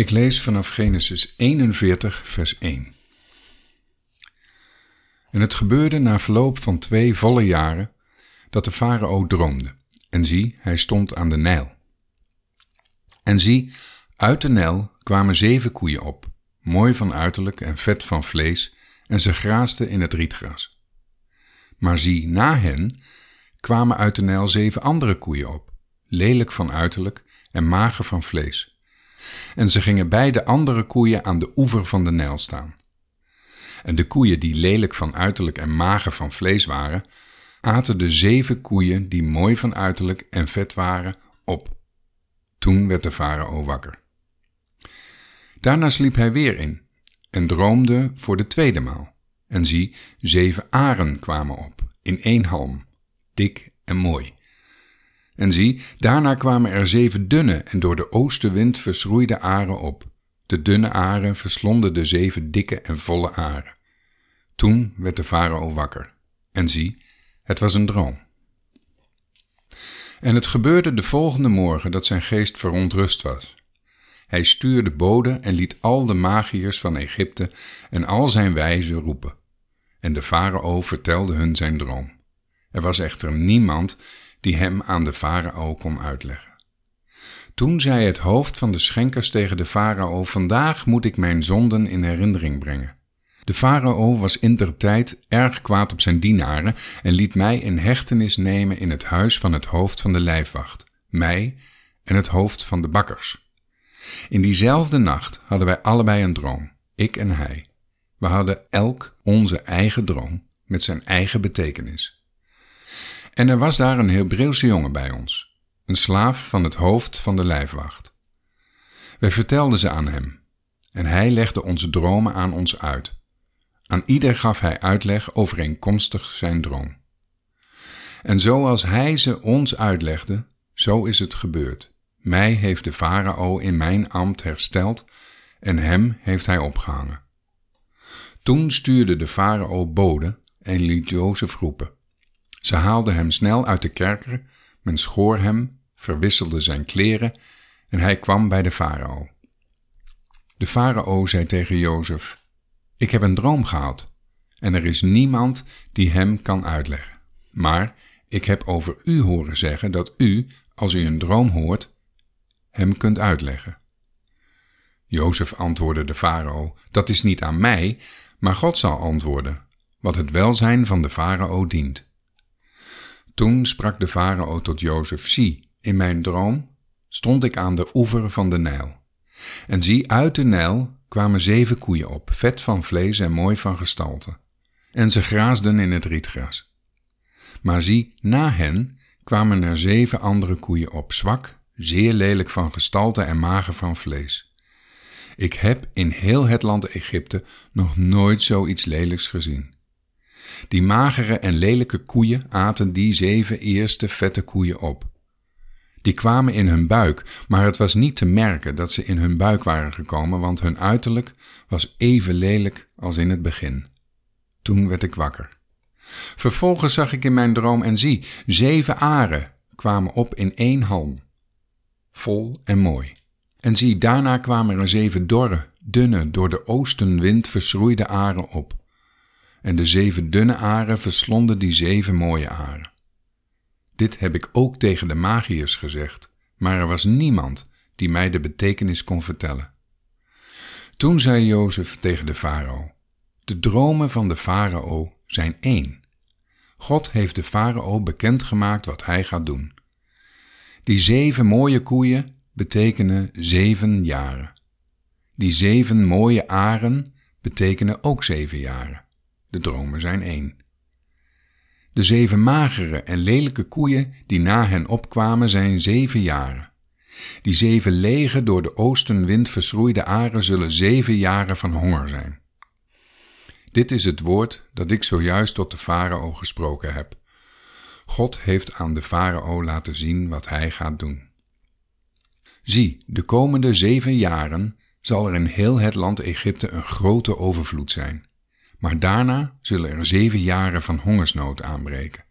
Ik lees vanaf Genesis 41, vers 1. En het gebeurde na verloop van twee volle jaren dat de farao droomde. En zie, hij stond aan de Nijl. En zie, uit de Nijl kwamen zeven koeien op, mooi van uiterlijk en vet van vlees, en ze graasten in het rietgras. Maar zie, na hen kwamen uit de Nijl zeven andere koeien op, lelijk van uiterlijk en mager van vlees. En ze gingen beide andere koeien aan de oever van de Nijl staan. En de koeien die lelijk van uiterlijk en mager van vlees waren, aten de zeven koeien die mooi van uiterlijk en vet waren op. Toen werd de farao wakker. Daarna sliep hij weer in en droomde voor de tweede maal. En zie, zeven aren kwamen op, in één halm, dik en mooi. En zie, daarna kwamen er zeven dunne en door de oostenwind verschroeide aren op. De dunne aren verslonden de zeven dikke en volle aren. Toen werd de farao wakker. En zie, het was een droom. En het gebeurde de volgende morgen dat zijn geest verontrust was. Hij stuurde boden en liet al de magiërs van Egypte en al zijn wijzen roepen. En de farao vertelde hun zijn droom. Er was echter niemand die hem aan de farao kon uitleggen. Toen zei het hoofd van de schenkers tegen de farao: Vandaag moet ik mijn zonden in herinnering brengen. De farao was tijd erg kwaad op zijn dienaren en liet mij in hechtenis nemen in het huis van het hoofd van de lijfwacht, mij en het hoofd van de bakkers. In diezelfde nacht hadden wij allebei een droom, ik en hij. We hadden elk onze eigen droom met zijn eigen betekenis. En er was daar een Hebreeuwse jongen bij ons, een slaaf van het hoofd van de lijfwacht. Wij vertelden ze aan hem, en hij legde onze dromen aan ons uit. Aan ieder gaf hij uitleg overeenkomstig zijn droom. En zoals hij ze ons uitlegde, zo is het gebeurd. Mij heeft de farao in mijn ambt hersteld en hem heeft hij opgehangen. Toen stuurde de farao boden en liet Jozef roepen. Ze haalden hem snel uit de kerker, men schoor hem, verwisselde zijn kleren en hij kwam bij de farao. De farao zei tegen Jozef: Ik heb een droom gehad en er is niemand die hem kan uitleggen. Maar ik heb over u horen zeggen dat u, als u een droom hoort, hem kunt uitleggen. Jozef antwoordde de farao: Dat is niet aan mij, maar God zal antwoorden, wat het welzijn van de farao dient. Toen sprak de farao tot Jozef: Zie, in mijn droom stond ik aan de oever van de Nijl. En zie, uit de Nijl kwamen zeven koeien op, vet van vlees en mooi van gestalte. En ze graasden in het rietgras. Maar zie, na hen kwamen er zeven andere koeien op, zwak, zeer lelijk van gestalte en mager van vlees. Ik heb in heel het land Egypte nog nooit zoiets lelijks gezien. Die magere en lelijke koeien aten die zeven eerste vette koeien op. Die kwamen in hun buik, maar het was niet te merken dat ze in hun buik waren gekomen, want hun uiterlijk was even lelijk als in het begin. Toen werd ik wakker. Vervolgens zag ik in mijn droom en zie, zeven aren kwamen op in één halm, vol en mooi. En zie, daarna kwamen er zeven dorre, dunne, door de oostenwind verschroeide aren op en de zeven dunne aren verslonden die zeven mooie aren. Dit heb ik ook tegen de magiërs gezegd, maar er was niemand die mij de betekenis kon vertellen. Toen zei Jozef tegen de farao: De dromen van de farao zijn één. God heeft de farao bekendgemaakt wat hij gaat doen. Die zeven mooie koeien betekenen zeven jaren. Die zeven mooie aren betekenen ook zeven jaren. De dromen zijn één. De zeven magere en lelijke koeien die na hen opkwamen zijn zeven jaren. Die zeven lege door de oostenwind verschroeide aren zullen zeven jaren van honger zijn. Dit is het woord dat ik zojuist tot de farao gesproken heb. God heeft aan de farao laten zien wat hij gaat doen. Zie, de komende zeven jaren zal er in heel het land Egypte een grote overvloed zijn. Maar daarna zullen er zeven jaren van hongersnood aanbreken.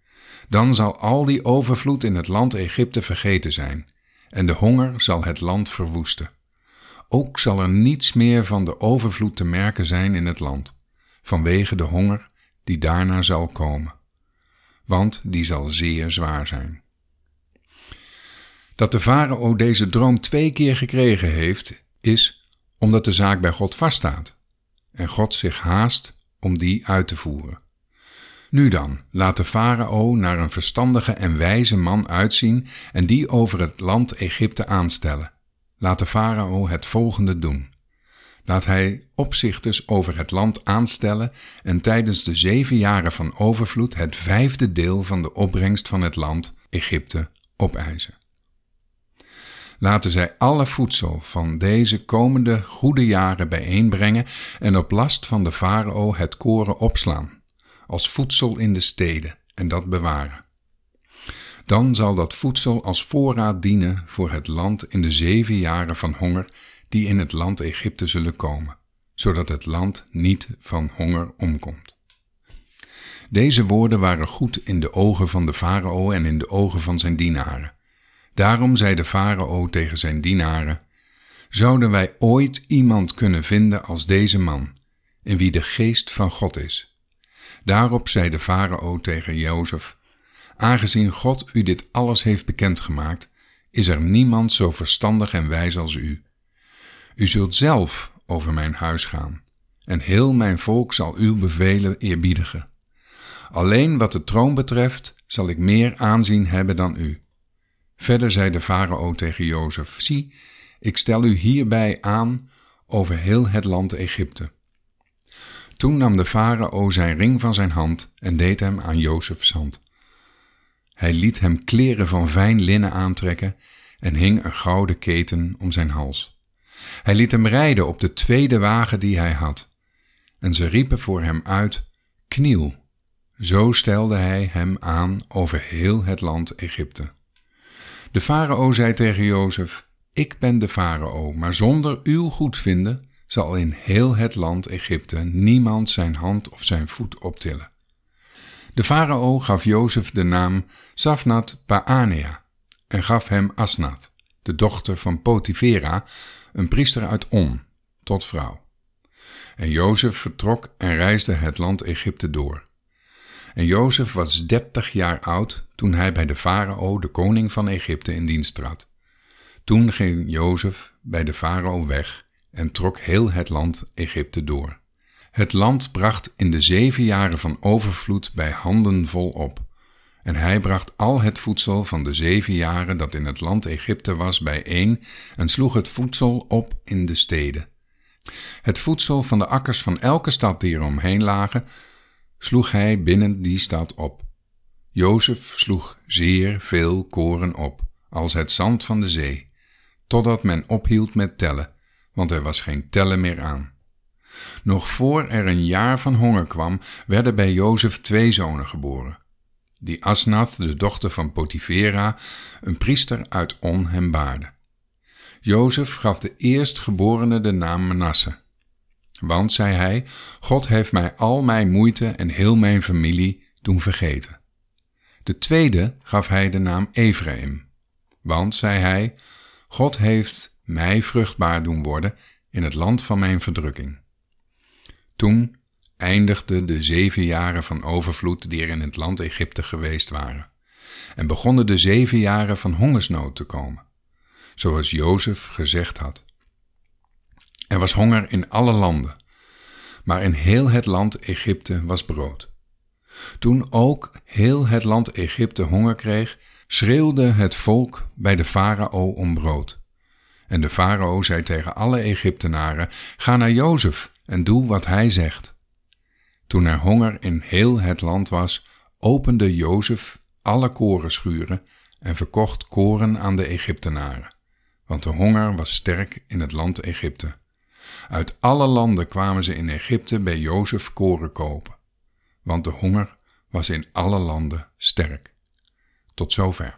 Dan zal al die overvloed in het land Egypte vergeten zijn, en de honger zal het land verwoesten. Ook zal er niets meer van de overvloed te merken zijn in het land, vanwege de honger die daarna zal komen, want die zal zeer zwaar zijn. Dat de farao deze droom twee keer gekregen heeft, is omdat de zaak bij God vaststaat en God zich haast om die uit te voeren. Nu dan, laat de farao naar een verstandige en wijze man uitzien en die over het land Egypte aanstellen. Laat de farao het volgende doen. Laat hij opzichters over het land aanstellen en tijdens de zeven jaren van overvloed het vijfde deel van de opbrengst van het land Egypte opeisen. Laten zij alle voedsel van deze komende goede jaren bijeenbrengen en op last van de farao het koren opslaan, als voedsel in de steden, en dat bewaren. Dan zal dat voedsel als voorraad dienen voor het land in de zeven jaren van honger die in het land Egypte zullen komen, zodat het land niet van honger omkomt. Deze woorden waren goed in de ogen van de farao en in de ogen van zijn dienaren. Daarom zei de farao tegen zijn dienaren: Zouden wij ooit iemand kunnen vinden als deze man, in wie de geest van God is? Daarop zei de farao tegen Jozef: Aangezien God u dit alles heeft bekendgemaakt, is er niemand zo verstandig en wijs als u. U zult zelf over mijn huis gaan, en heel mijn volk zal uw bevelen eerbiedigen. Alleen wat de troon betreft, zal ik meer aanzien hebben dan u. Verder zei de farao tegen Jozef: Zie, ik stel u hierbij aan over heel het land Egypte. Toen nam de farao zijn ring van zijn hand en deed hem aan Jozefs hand. Hij liet hem kleren van fijn linnen aantrekken en hing een gouden keten om zijn hals. Hij liet hem rijden op de tweede wagen die hij had. En ze riepen voor hem uit: Kniel. Zo stelde hij hem aan over heel het land Egypte. De farao zei tegen Jozef: Ik ben de farao, maar zonder uw goedvinden zal in heel het land Egypte niemand zijn hand of zijn voet optillen. De farao gaf Jozef de naam Safnat Paanea en gaf hem Asnat, de dochter van Potifera, een priester uit On, tot vrouw. En Jozef vertrok en reisde het land Egypte door. En Jozef was dertig jaar oud toen hij bij de farao, de koning van Egypte, in dienst trad. Toen ging Jozef bij de farao weg en trok heel het land Egypte door. Het land bracht in de zeven jaren van overvloed bij handen vol op. En hij bracht al het voedsel van de zeven jaren dat in het land Egypte was bijeen en sloeg het voedsel op in de steden. Het voedsel van de akkers van elke stad die er omheen lagen, sloeg hij binnen die stad op. Jozef sloeg zeer veel koren op, als het zand van de zee, totdat men ophield met tellen, want er was geen tellen meer aan. Nog voor er een jaar van honger kwam, werden bij Jozef twee zonen geboren. Die Asnath, de dochter van Potifera, een priester uit On, hem baarde. Jozef gaf de eerstgeborene de naam Manasse. Want, zei hij, God heeft mij al mijn moeite en heel mijn familie doen vergeten. De tweede gaf hij de naam Ephraim. Want, zei hij, God heeft mij vruchtbaar doen worden in het land van mijn verdrukking. Toen eindigden de zeven jaren van overvloed die er in het land Egypte geweest waren, en begonnen de zeven jaren van hongersnood te komen, zoals Jozef gezegd had. Er was honger in alle landen, maar in heel het land Egypte was brood. Toen ook heel het land Egypte honger kreeg, schreeuwde het volk bij de farao om brood. En de farao zei tegen alle Egyptenaren: Ga naar Jozef en doe wat hij zegt. Toen er honger in heel het land was, opende Jozef alle korenschuren en verkocht koren aan de Egyptenaren, want de honger was sterk in het land Egypte. Uit alle landen kwamen ze in Egypte bij Jozef koren kopen, want de honger was in alle landen sterk. Tot zover.